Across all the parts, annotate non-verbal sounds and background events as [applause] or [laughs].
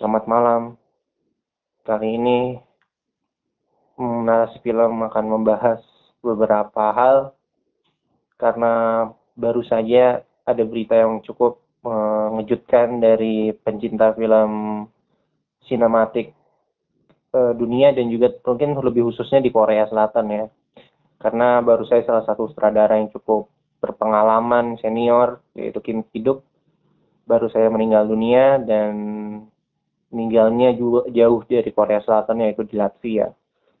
Selamat malam. Kali ini hmm, narasi film akan membahas beberapa hal karena baru saja ada berita yang cukup mengejutkan dari pencinta film sinematik uh, dunia dan juga mungkin lebih khususnya di Korea Selatan ya. Karena baru saya salah satu sutradara yang cukup berpengalaman senior yaitu Kim Ki-duk baru saya meninggal dunia dan meninggalnya juga jauh dari Korea Selatan yaitu di Latvia.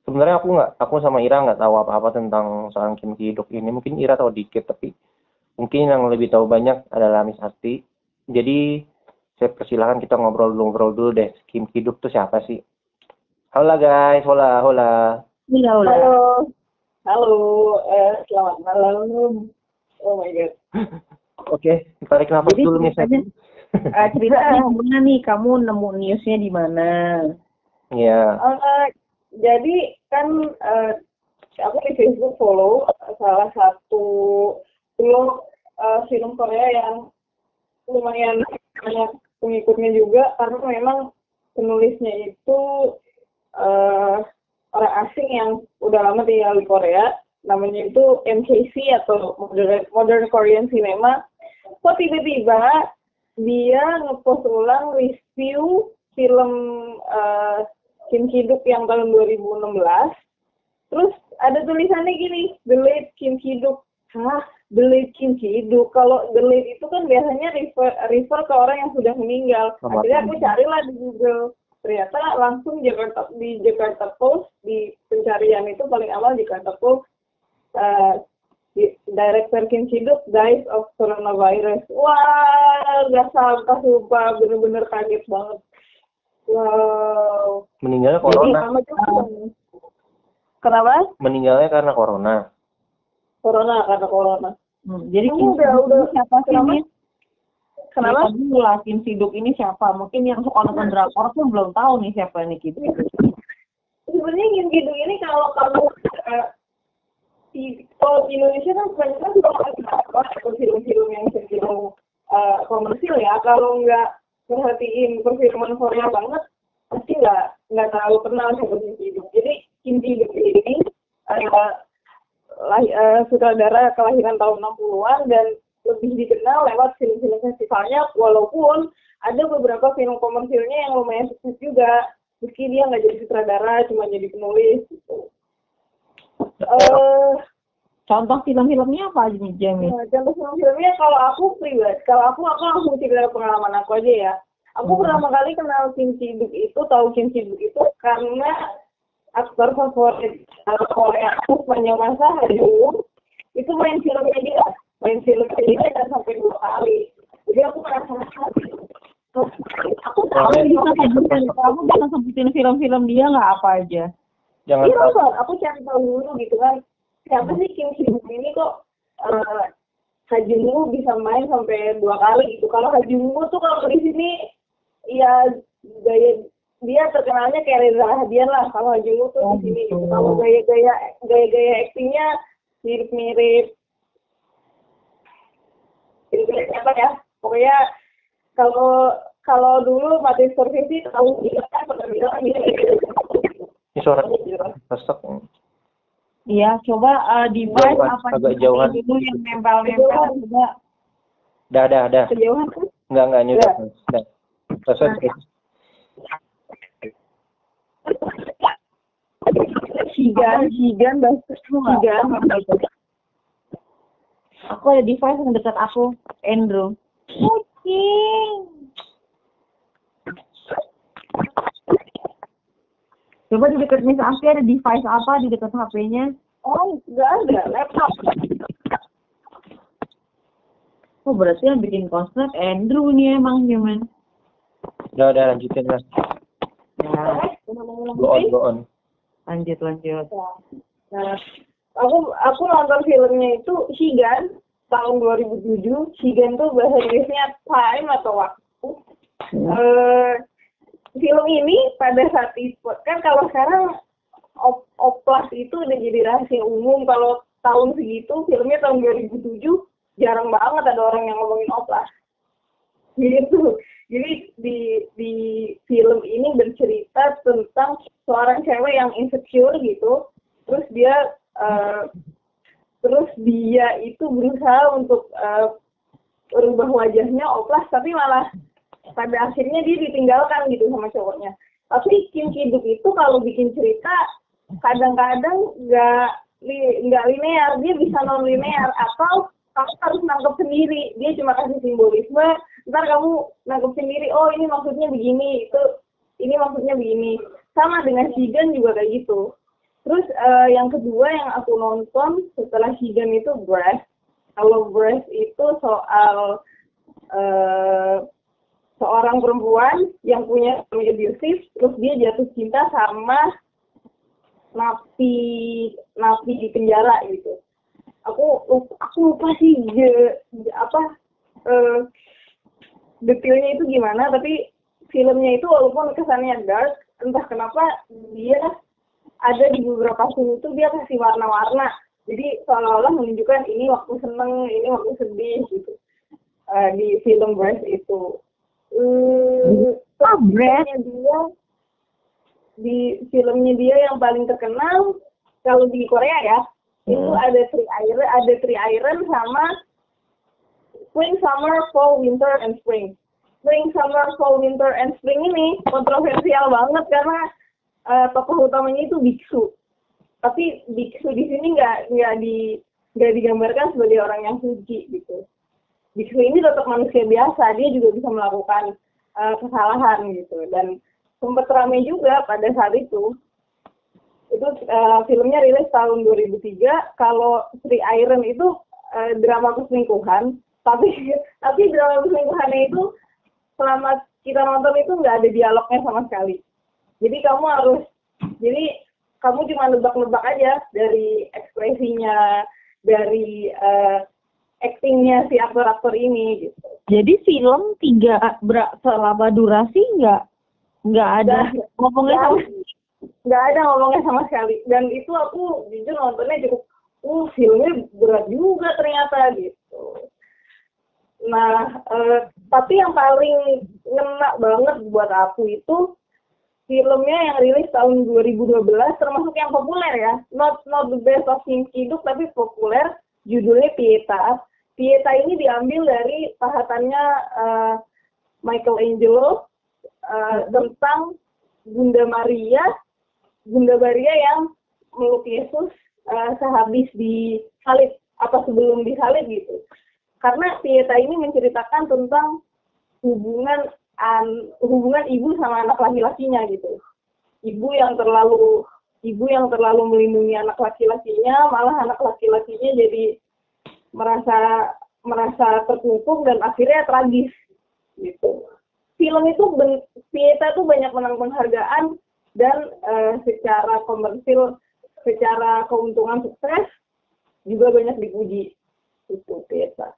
Sebenarnya aku nggak, aku sama Ira nggak tahu apa-apa tentang seorang Kim Ki-duk ini. Mungkin Ira tahu dikit, tapi mungkin yang lebih tahu banyak adalah Miss Asti. Jadi saya persilahkan kita ngobrol dulu ngobrol dulu deh. Kim Ki-duk tuh siapa sih? Halo guys, hola, hola. Iya, hola. Halo. Halo, eh, selamat malam. Oh my god. [laughs] Oke, tarik nafas Jadi dulu nih saya. Ceritanya, uh, ceritanya gimana nih? Kamu nemu newsnya di mana? Iya. Eh, jadi kan eh, aku di Facebook follow salah satu blog eh, film Korea yang lumayan banyak pengikutnya juga karena memang penulisnya itu eh, orang asing yang udah lama tinggal di Korea namanya itu MKC atau Modern, Modern Korean Cinema kok tiba-tiba dia ngepost ulang review film uh, Kim Ki-duk yang tahun 2016 terus ada tulisannya gini The Late Kim Ki-duk. Hah? The Late Kim Ki-duk? Kalau The Late itu kan biasanya refer, refer ke orang yang sudah meninggal. Selamat akhirnya aku carilah di Google. Ternyata langsung Jakarta di Jakarta Post di pencarian itu paling awal Jakarta Post uh, di- Director Kim Ki-duk Dies of Coronavirus wah gak sangka sumpah bener-bener kaget banget wow Meninggalnya jadi corona. lama juga kenapa Meninggalnya karena corona. corona karena corona Hmm, jadi Kim udah- Siduk udah- ini siapa sih kenapa? ini? kenapa lah Kim Siduk ini siapa? Mungkin yang suka nonton drakor pun belum tahu nih siapa nih Kim Siduk. sebenarnya Kim Ki-duk ini kalau kamu eh, di kalau di Indonesia kan kebanyakan suka atau film-film yang cenderung eh, komersil ya. Kalau nggak perhatiin perfilman Korea banget pasti nggak nggak terlalu kenal sama Kim jadi Kim Ki-duk ini eh, lah, eh, sutradara kelahiran tahun 60-an dan lebih dikenal lewat film-film festivalnya walaupun ada beberapa film komersilnya yang lumayan sukses juga. Meski dia nggak jadi sutradara cuma jadi penulis gitu. Eh, Contoh film-filmnya apa aja nih Jamie? Nah, contoh film-filmnya kalau aku pribadi, kalau aku aku langsung cerita pengalaman aku aja ya. Aku Hmm. pertama kali kenal Kim Ki-duk itu, tahu Kim Ki-duk itu karena aktor favorit Korea aku sepanjang masa Hajung itu main filmnya dia, main filmnya dia dan sampai dua kali. Jadi aku merasa aku tahu Bisa sebutin, kamu bisa sebutin film-film dia nggak apa aja? Jangan Iya tahu. Bang. aku cari tahu dulu gitu kan. Siapa sih Kim Ki-duk ini kok uh, Hajungu bisa main sampai dua kali gitu. Kalau Hajungu tuh kalau di sini ya gaya dia terkenalnya kayak Reza Rahadian lah. Kalau Hajungu tuh Oh, di sini gitu. gitu. Kalau gaya-gaya gaya-gaya aktingnya mirip-mirip mirip apa ya? Pokoknya kalau kalau dulu mati supervisi tahu dia kan pernah bilang dia Ini suara resek. Iya, coba uh, device Jauhan, apa agak jauhan. dulu yang nempel-nempel coba. Dah, dah, dah. kejauhan kan Enggak, enggak ini udah. Dah. Sigan, Sigan, bahasa Sigan. Aku ada device yang dekat aku, Andrew. Coba di dekat Miss Afi ada device apa di dekat HP-nya? Oh, nggak ada, laptop. Oh berarti yang bikin konslet Andrew nih emang gimana? Udah, udah lanjutin lah. Ya, Go on, go on. lanjut lanjut. Nah, aku aku nonton filmnya itu Sigan tahun 2007. Sigan tuh bahasa Inggrisnya time atau waktu. Eh, film ini pada saat itu kan kalau sekarang op oplas itu udah jadi rahasia umum. Kalau tahun segitu filmnya tahun 2007 jarang banget ada orang yang ngomongin oplas. Gitu. Jadi di di film ini bercerita tentang seorang cewek yang insecure gitu. Terus dia uh, terus dia itu berusaha untuk uh, merubah wajahnya oplas tapi malah pada akhirnya dia ditinggalkan gitu sama cowoknya. Tapi Kim Kiduk itu kalau bikin cerita kadang-kadang nggak nggak linear. Dia bisa non linear atau kamu harus nangkep sendiri. Dia cuma kasih simbolisme ntar kamu nangkep sendiri. Oh ini maksudnya begini. Itu ini maksudnya begini. Sama dengan Shigen juga kayak gitu. Terus uh, yang kedua yang aku nonton setelah Shigen itu Breath. Kalau Breath itu soal uh, seorang perempuan yang punya suami abusive terus dia jatuh cinta sama napi napi di penjara gitu. Aku aku lupa sih je, apa uh, detailnya itu gimana tapi filmnya itu walaupun kesannya dark entah kenapa dia ada di beberapa scene itu dia kasih warna-warna. Jadi seolah-olah menunjukkan ini waktu seneng ini waktu sedih gitu. Uh, di film Breath itu uh, oh, dia di filmnya dia yang paling terkenal kalau di Korea ya hmm. itu ada Three Iron ada Three Iron sama Spring Summer Fall Winter and Spring. Spring Summer Fall Winter and Spring ini kontroversial banget karena uh, tokoh utamanya itu biksu. Tapi biksu di sini nggak nggak di nggak digambarkan sebagai orang yang suci gitu biksu ini tetap manusia biasa dia juga bisa melakukan uh, kesalahan gitu. Dan sempat ramai juga pada saat itu. Itu uh, filmnya rilis tahun 2003 kalau Sri Iron itu uh, drama perselingkuhan. Tapi [laughs] tapi drama perselingkuhannya itu selama kita nonton itu nggak ada dialognya sama sekali. Jadi kamu harus jadi kamu cuma nebak-nebak aja dari ekspresinya dari uh, actingnya si aktor-aktor ini gitu. Jadi film tiga selama durasi nggak nggak ada ngomongnya sama nggak ada. Ngomongnya sama sekali. Dan itu aku jujur nontonnya cukup uh filmnya berat juga ternyata gitu. Nah uh, tapi yang paling ngena banget buat aku itu filmnya yang rilis tahun 2012 termasuk yang populer ya. Not not the best of King Kiduk tapi populer. Judulnya Pieta Pieta ini diambil dari pahatannya uh, Michael Angelo uh, tentang Bunda Maria Bunda Maria yang meluk Yesus uh, sehabis disalib atau sebelum disalib gitu. Karena Pieta ini menceritakan tentang hubungan an, hubungan ibu sama anak laki-lakinya gitu. Ibu yang terlalu ibu yang terlalu melindungi anak laki-lakinya, malah anak laki-lakinya jadi merasa merasa terkungkung dan akhirnya tragis gitu. Film itu Pieta itu banyak menang penghargaan dan uh, secara komersil secara keuntungan sukses juga banyak dipuji itu Pieta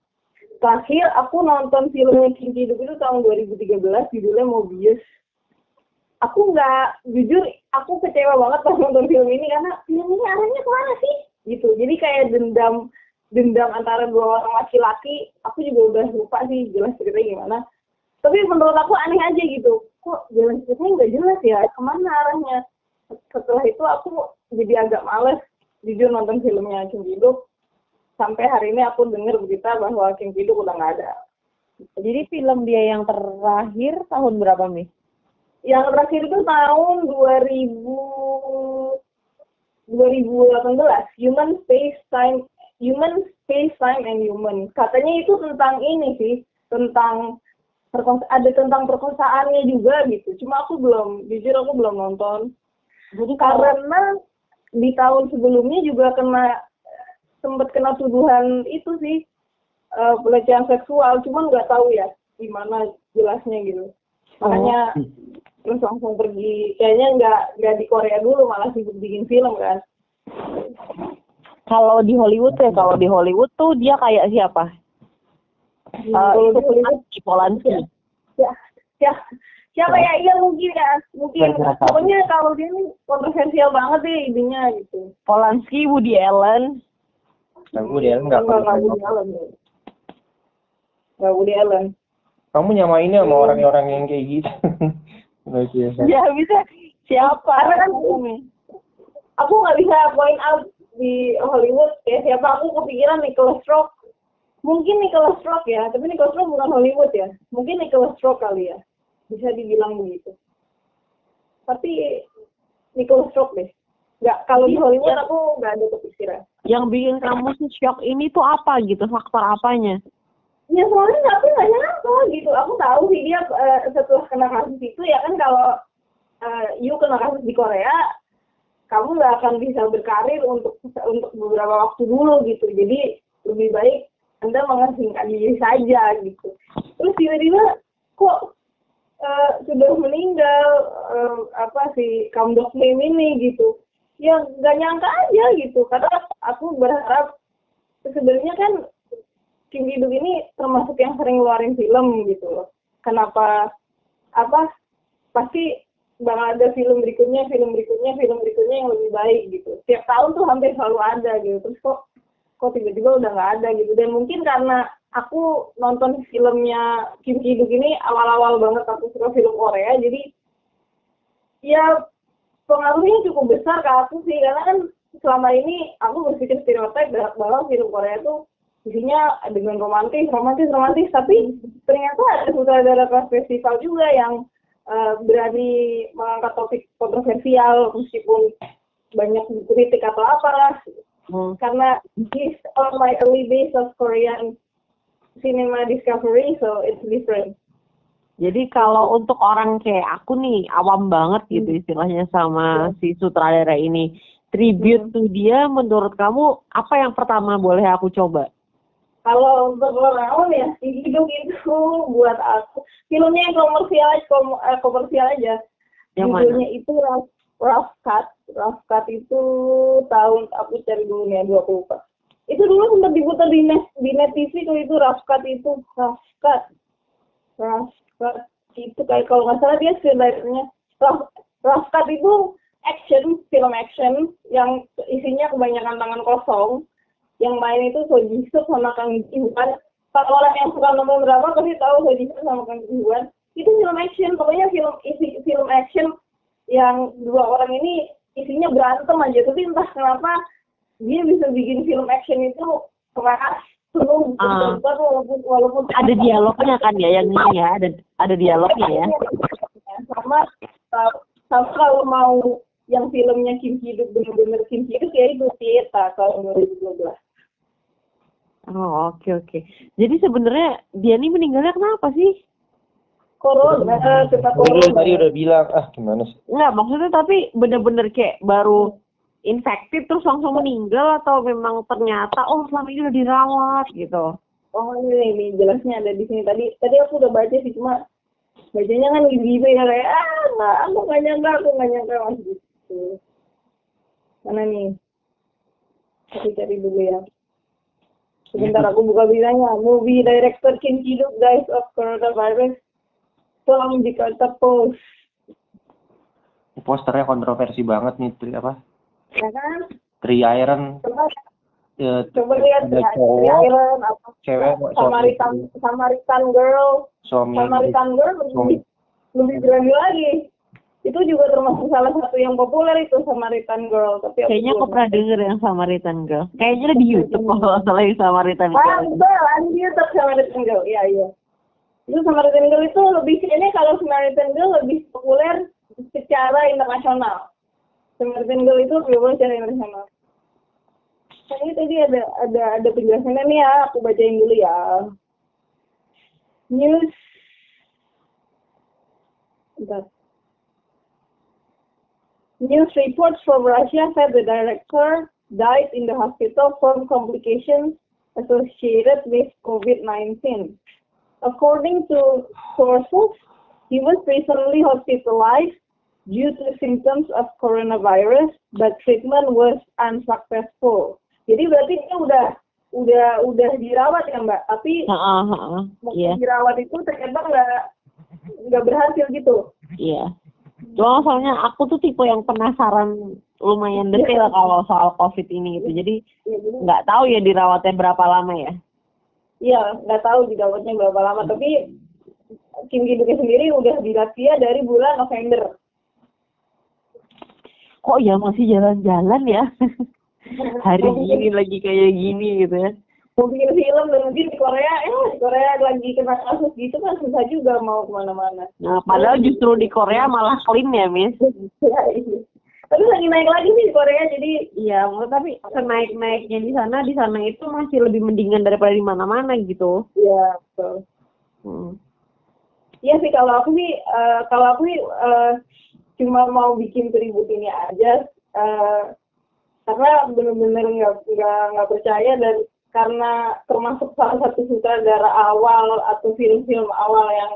terakhir aku nonton film yang Kinti Hidup itu tahun 2013 judulnya Mobius. Aku nggak jujur aku kecewa banget pas nonton film ini karena film ini arahnya ke mana sih? Gitu jadi kayak dendam dendam antara dua orang laki-laki aku juga udah lupa sih jelas ceritanya gimana. Tapi menurut aku aneh aja gitu. Kok jalan ceritanya nggak jelas ya? Ke mana arahnya? Setelah itu aku jadi agak males jujur nonton filmnya King Kiduk. Sampai hari ini aku dengar berita bahwa King Kiduk udah nggak ada. Jadi film dia yang terakhir tahun berapa nih yang terakhir itu tahun 2000 2018 Human Space Time Human Space Time and Human. Katanya itu tentang ini sih tentang ada tentang perkosaannya juga gitu. Cuma aku belum jujur aku belum nonton. Jadi karena di tahun sebelumnya juga kena sempat kena tuduhan itu sih uh, pelecehan seksual. Cuman nggak tahu ya gimana jelasnya gitu. Makanya oh. terus langsung pergi. Kayaknya nggak nggak di Korea dulu malah sibuk bikin film kan kalau di Hollywood ya kalau di Hollywood tuh dia kayak siapa? Uh, itu Polanski Polanski. ya ya siapa ya? Iya mungkin ya mungkin. Pokoknya kalau dia ini kontroversial banget deh idenya gitu. Polanski Woody Allen. Nah, Woody Allen nggak nggak Woody Allen nggak Woody Allen. Kamu nyamainnya sama orang-orang yang kayak gitu. [laughs] Ya. Ya bisa. Siapa? Karena kan aku nggak bisa point out di Hollywood ya siapa aku kepikiran Nicholas Rock. Mungkin Nicholas Rock ya tapi Nicholas Rock bukan Hollywood ya. Mungkin Nicholas Rock kali ya bisa dibilang begitu. Tapi Nicholas Rock deh. Nggak kalau di Hollywood aku nggak ada kepikiran. Yang bikin kamu sih shock ini tuh apa gitu? Faktor apanya? ya soalnya nggak aku nggak nyangka gitu. Aku tahu sih dia eh, setelah kena kasus itu ya kan kalau eh, you kena kasus di Korea kamu nggak akan bisa berkarir untuk untuk beberapa waktu dulu gitu. Jadi lebih baik anda mengasingkan diri saja gitu. Terus tiba-tiba kok eh, sudah meninggal eh, apa si Kamdok Lim ini gitu. Ya nggak nyangka aja gitu. Karena aku berharap sebenarnya kan Kim Ki Duk ini termasuk yang sering ngeluarin film gitu loh. Kenapa apa pasti bakal ada film berikutnya, film berikutnya, film berikutnya yang lebih baik gitu. Tiap tahun tuh hampir selalu ada gitu. Terus kok kok tiba-tiba udah nggak ada gitu. Dan mungkin karena aku nonton filmnya Kim Ki Duk ini awal-awal banget aku suka film Korea, jadi ya pengaruhnya cukup besar ke aku sih karena kan selama ini aku berpikir stereotip bahwa film Korea tuh isinya dengan romantis, romantis, romantis, tapi ternyata ada sutradara festival juga yang uh, berani mengangkat topik kontroversial meskipun banyak dikritik atau apalah. Hmm. karena this on my early days of Korean cinema discovery so it's different. Jadi kalau untuk orang kayak aku nih awam banget gitu istilahnya sama si sutradara ini, tribute to dia menurut kamu apa yang pertama boleh aku coba? Kalau untuk orang ya hidup itu buat aku. Filmnya yang komersial kom- eh, komersial aja. Yang mana? judulnya itu rough, rough cut. Rough cut itu tahun aku cari dulu aku lupa itu dulu sempat diputar di net di net TV tuh itu rough cut itu rough cut. Rough cut itu kayak kalau nggak salah dia screenwriternya rough, rough cut itu action film action yang isinya kebanyakan tangan kosong yang main itu So Ji Suk sama Kang Ji Hwan. Kalau orang yang suka nonton drama pasti tahu So sama Kang Ji Hwan. Itu film action, pokoknya film isi film action yang dua orang ini isinya berantem aja. Tapi entah kenapa dia bisa bikin film action itu keras Ah. betul walaupun walaupun Ada dialognya kan ya yang ini ya, ada ada dialognya ya. sama sama kalau mau yang filmnya Kim Ki Duk bener-bener Kim Ki Duk ya itu Tieta kalau 2012 Oh oke oke. Jadi sebenarnya dia nih meninggalnya kenapa sih? corona Lu corona tadi udah bilang, ah gimana sih? Enggak maksudnya tapi bener-bener kayak baru infektif terus langsung meninggal atau memang ternyata oh selama ini udah dirawat gitu. oh ini, ini jelasnya ada di sini tadi tadi aku udah baca sih cuma bacanya kan gitu ya kayak ah nggak aku nggak nyangka aku nggak nyangka mas gitu mana nih aku cari dulu ya sebentar aku buka beritanya movie director Kim Ki Duk dies of coronavirus. Tom Jakarta Post. Posternya kontroversi banget nih, tri, apa? ya kan? Tri Iron, coba eh, coba lihat ya, cowok, Iron apa? cewek, Samaritan Samaritan Girl. Suami, Samaritan Girl suami. lebih, lebih berani lagi itu juga termasuk salah satu yang populer itu Samaritan Girl tapi Kayaknya aku pernah denger yang Samaritan Girl. Kayaknya ada di YouTube kalau salah yang Samaritan Girl. Mantap, anjir tetap Samaritan Girl. Iya, iya. Itu Samaritan Girl itu lebih kayaknya kalau Samaritan Girl lebih populer secara internasional. Samaritan Girl itu lebih populer secara internasional. Ini tadi ada ada ada penjelasannya nih ya, aku bacain dulu ya. News Bentar. News reports from Russia said the director died in the hospital from complications associated with COVID-19. According to sources, he was recently hospitalized due to symptoms of coronavirus, but treatment was unsuccessful. Jadi berarti dia udah udah udah dirawat ya mbak, tapi waktu Iya, dirawat itu ternyata nggak nggak berhasil gitu. iya. Cuma soalnya aku tuh tipe yang penasaran lumayan detail kalau soal COVID ini gitu. Jadi Ya, jadi nggak tahu ya dirawatnya berapa lama ya. Iya, nggak tahu dirawatnya berapa lama, tapi Kim Ki-duknya sendiri udah di Latvia dari bulan November. Kok ya masih jalan-jalan ya? [laughs] Hari gini lagi kayak gini gitu ya. Mau bikin film dan mungkin di Korea, eh di Korea lagi kena kasus gitu kan susah juga mau ke mana-mana. Nah, padahal justru di Korea malah clean ya, Miss. [laughs] Ya, iya. Tapi lagi naik lagi sih di Korea, jadi Iya, tapi senaik-naiknya di sana, di sana itu masih lebih mendingan daripada di mana-mana gitu. ya betul. Hmm. Iya sih kalau aku sih eh, kalau aku sih eh, cuma mau bikin tribut ini aja eh, karena bener-bener nggak nggak nggak percaya dan karena termasuk salah satu sutradara awal atau film-film awal yang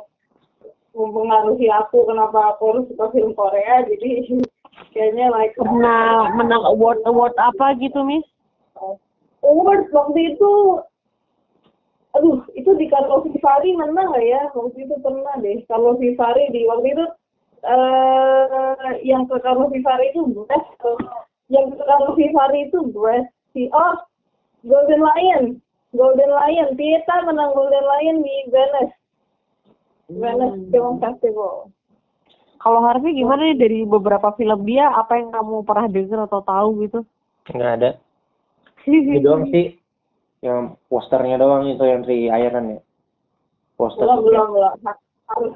mempengaruhi aku kenapa aku harus suka film Korea jadi [laughs] kayaknya like Pernah menang award award apa gitu, Miss? award waktu itu aduh itu di Carlo Vivari menang nggak ya waktu itu pernah deh Carlo Vivari di waktu itu eh yang ke Carlo Vivari itu best eh, yang ke Carlo Vivari itu best si oh Golden Lion. Golden Lion. Pieta menang Golden Lion di Venice. Venice Film Festival. Kalau Harvey gimana nih dari beberapa film dia, apa yang kamu pernah dengar atau tahu gitu? nggak ada. [laughs] Itu doang sih. Yang posternya doang itu yang si Iron ya. Poster. Belum belum belum. Harus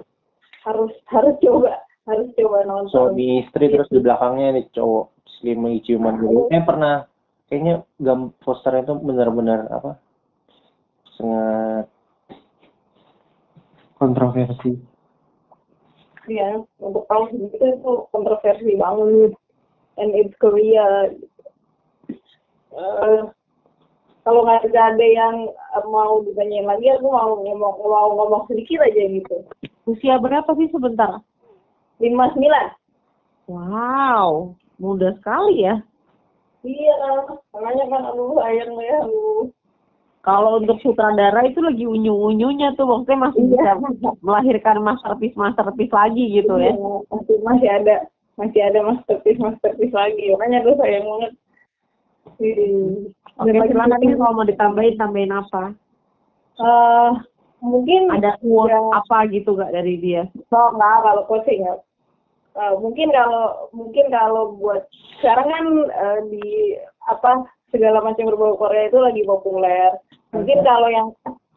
harus harus coba. Harus coba nonton. So di istri terus di belakangnya nih cowok slim ciuman dulu eh pernah kayaknya gam posternya itu benar-benar apa? Sangat kontroversi. Ya untuk tahun segitu itu kontroversi banget. And it's Korea. Eh, kalau nggak ada yang eh, mau ditanyain lagi aku mau ngomong mau ngomong sedikit aja gitu. Usia berapa sih sebentar? lima sembilan. Wow, muda sekali ya. Iya makanya kan aduh sayang ya aduh Kalau untuk sutradara itu lagi unyu-unyunya tuh, maksudnya masih bisa Iya. melahirkan masterpiece masterpiece lagi gitu ya. Iya, masih masih ada masih ada masterpiece masterpiece lagi makanya aduh sayang banget Hmm. Oke, lagi silakan nih kalau mau ditambahin, tambahin apa? eh, mungkin Ada quote ya, apa gitu gak dari dia? Oh, enggak, kalau coaching ya. Eh, mungkin kalau mungkin kalau buat sekarang kan eh, di apa segala macam berbau Korea itu lagi populer. Mungkin kalau yang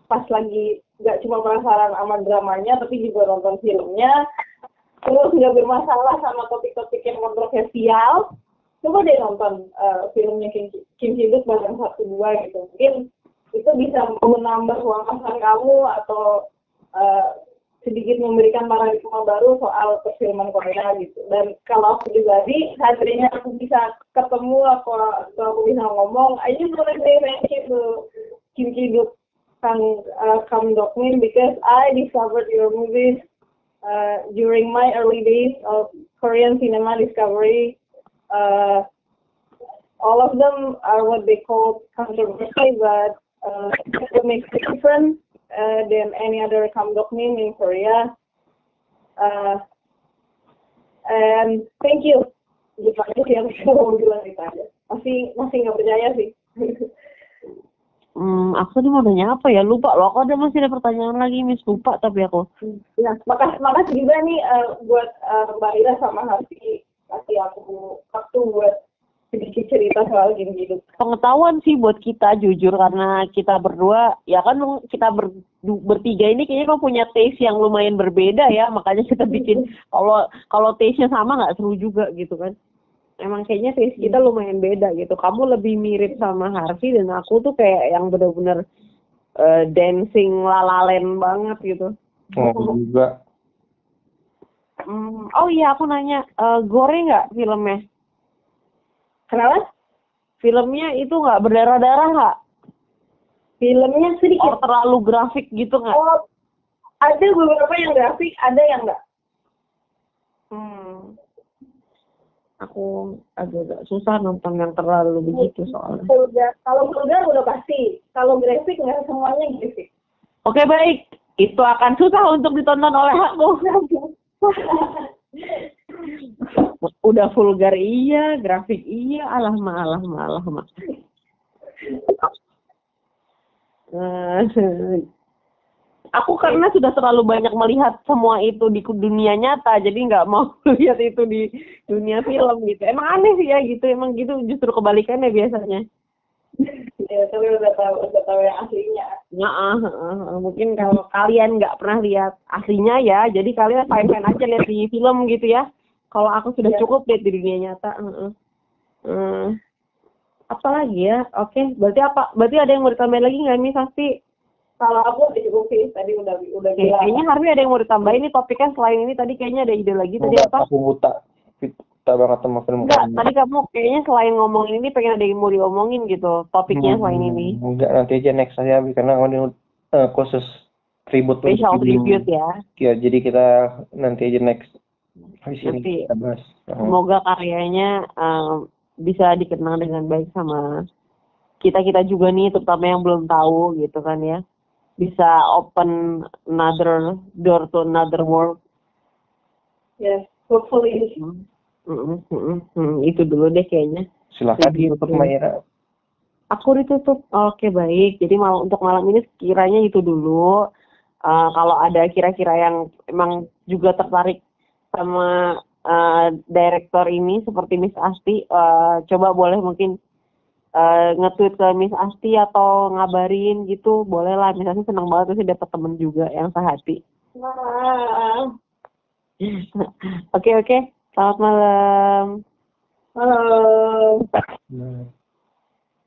pas lagi nggak cuma penasaran sama dramanya tapi juga nonton filmnya terus nggak bermasalah sama topik-topik yang kontroversial coba deh nonton eh, filmnya Kim, Kim Ji Duk bagian satu dua gitu mungkin itu bisa menambah wawasan kamu atau sedikit memberikan paradigma baru soal perfilman Korea gitu. Dan kalau aku pribadi, hadirnya aku bisa ketemu atau aku bisa ngomong, I just want to say thank you to Kim Ki Duk Kang uh, Kam Dok Min because I discovered your movies uh, during my early days of Korean cinema discovery. Uh, all of them are what they call controversial, but uh, what makes it different uh, than any other kamdokmin in Korea. Uh, and thank you. Gitu aja sih yang bisa mau bilang itu aja. Masih masih nggak percaya sih. Hmm, aku tadi mau nanya apa ya? Lupa loh. Aku ada masih ada pertanyaan lagi, Miss. Lupa tapi aku. ya, makasih makasih juga nih uh, buat uh, Mbak Ira sama Harfi kasih aku waktu buat sedikit cerita soal game hidup. Pengetahuan sih buat kita jujur karena kita berdua ya kan kita ber, bertiga ini kayaknya kan punya taste yang lumayan berbeda ya makanya kita bikin [laughs] kalau kalau taste-nya sama nggak seru juga gitu kan. Emang kayaknya taste kita lumayan beda gitu. Kamu lebih mirip sama Harvey dan aku tuh kayak yang bener-bener eh, dancing lalalen banget gitu. Oh, juga. Hmm, oh iya aku nanya eh, gore nggak filmnya Kenapa? filmnya itu nggak berdarah-darah nggak Filmnya oh, sedikit. terlalu grafik gitu nggak Oh, ada beberapa yang grafik, ada yang enggak. Hmm. Aku agak-agak susah nonton yang terlalu begitu soalnya. Vulgar. Kalau vulgar udah pasti. Kalau grafik nggak semuanya grafik. Oke baik, itu akan susah untuk ditonton oleh aku. [laughs] Udah vulgar iya, grafik iya, alah ma, alah ma, alah ma. Eh, aku karena sudah terlalu banyak melihat semua itu di dunia nyata jadi nggak mau [laughs] lihat itu di dunia film gitu. Emang aneh sih ya gitu. Emang gitu justru kebalikannya biasanya. Ya tapi udah tahu udah tahu yang aslinya. Nah, mungkin kalau kalian nggak pernah lihat aslinya ya, jadi kalian fine-fine aja lihat di film gitu ya. Kalau aku sudah Iya. cukup lihat di dunia nyata. heeh. Hmm. apa lagi ya? Oke, berarti apa? Berarti ada yang mau ditambahin lagi nggak nih pasti? kalau aku udah cukup sih tadi udah udah bilang kayaknya Harvey ada yang mau ditambahin nih topiknya selain ini tadi kayaknya ada ide lagi tadi Enggak, apa? aku buta buta banget sama film Enggak, tadi kamu kayaknya selain ngomongin ini pengen ada yang mau diomongin gitu topiknya selain Hmm, ini. enggak nanti aja next aja karena ini eh, khusus tribute Special tribute ya. ya jadi kita nanti aja next Nanti. Hmm. Semoga karyanya um, bisa dikenang dengan baik sama kita kita juga nih, terutama yang belum tahu gitu kan ya, bisa open another door to another world. ya hopefully Hmm. Mm, mm, mm, mm. Itu dulu deh kayaknya. silakan ditutup Maira Aku ditutup. Oke baik. Jadi mal untuk malam ini kiranya itu dulu. Uh, kalau ada kira-kira yang emang juga tertarik sama uh, direktor ini seperti Miss Asti, uh, coba boleh mungkin uh, nge-tweet ke Miss Asti atau ngabarin gitu, boleh lah. Miss Asti senang banget sih dapat temen juga yang sehati. [laughs] Oke oke. Selamat malam. halo Nah.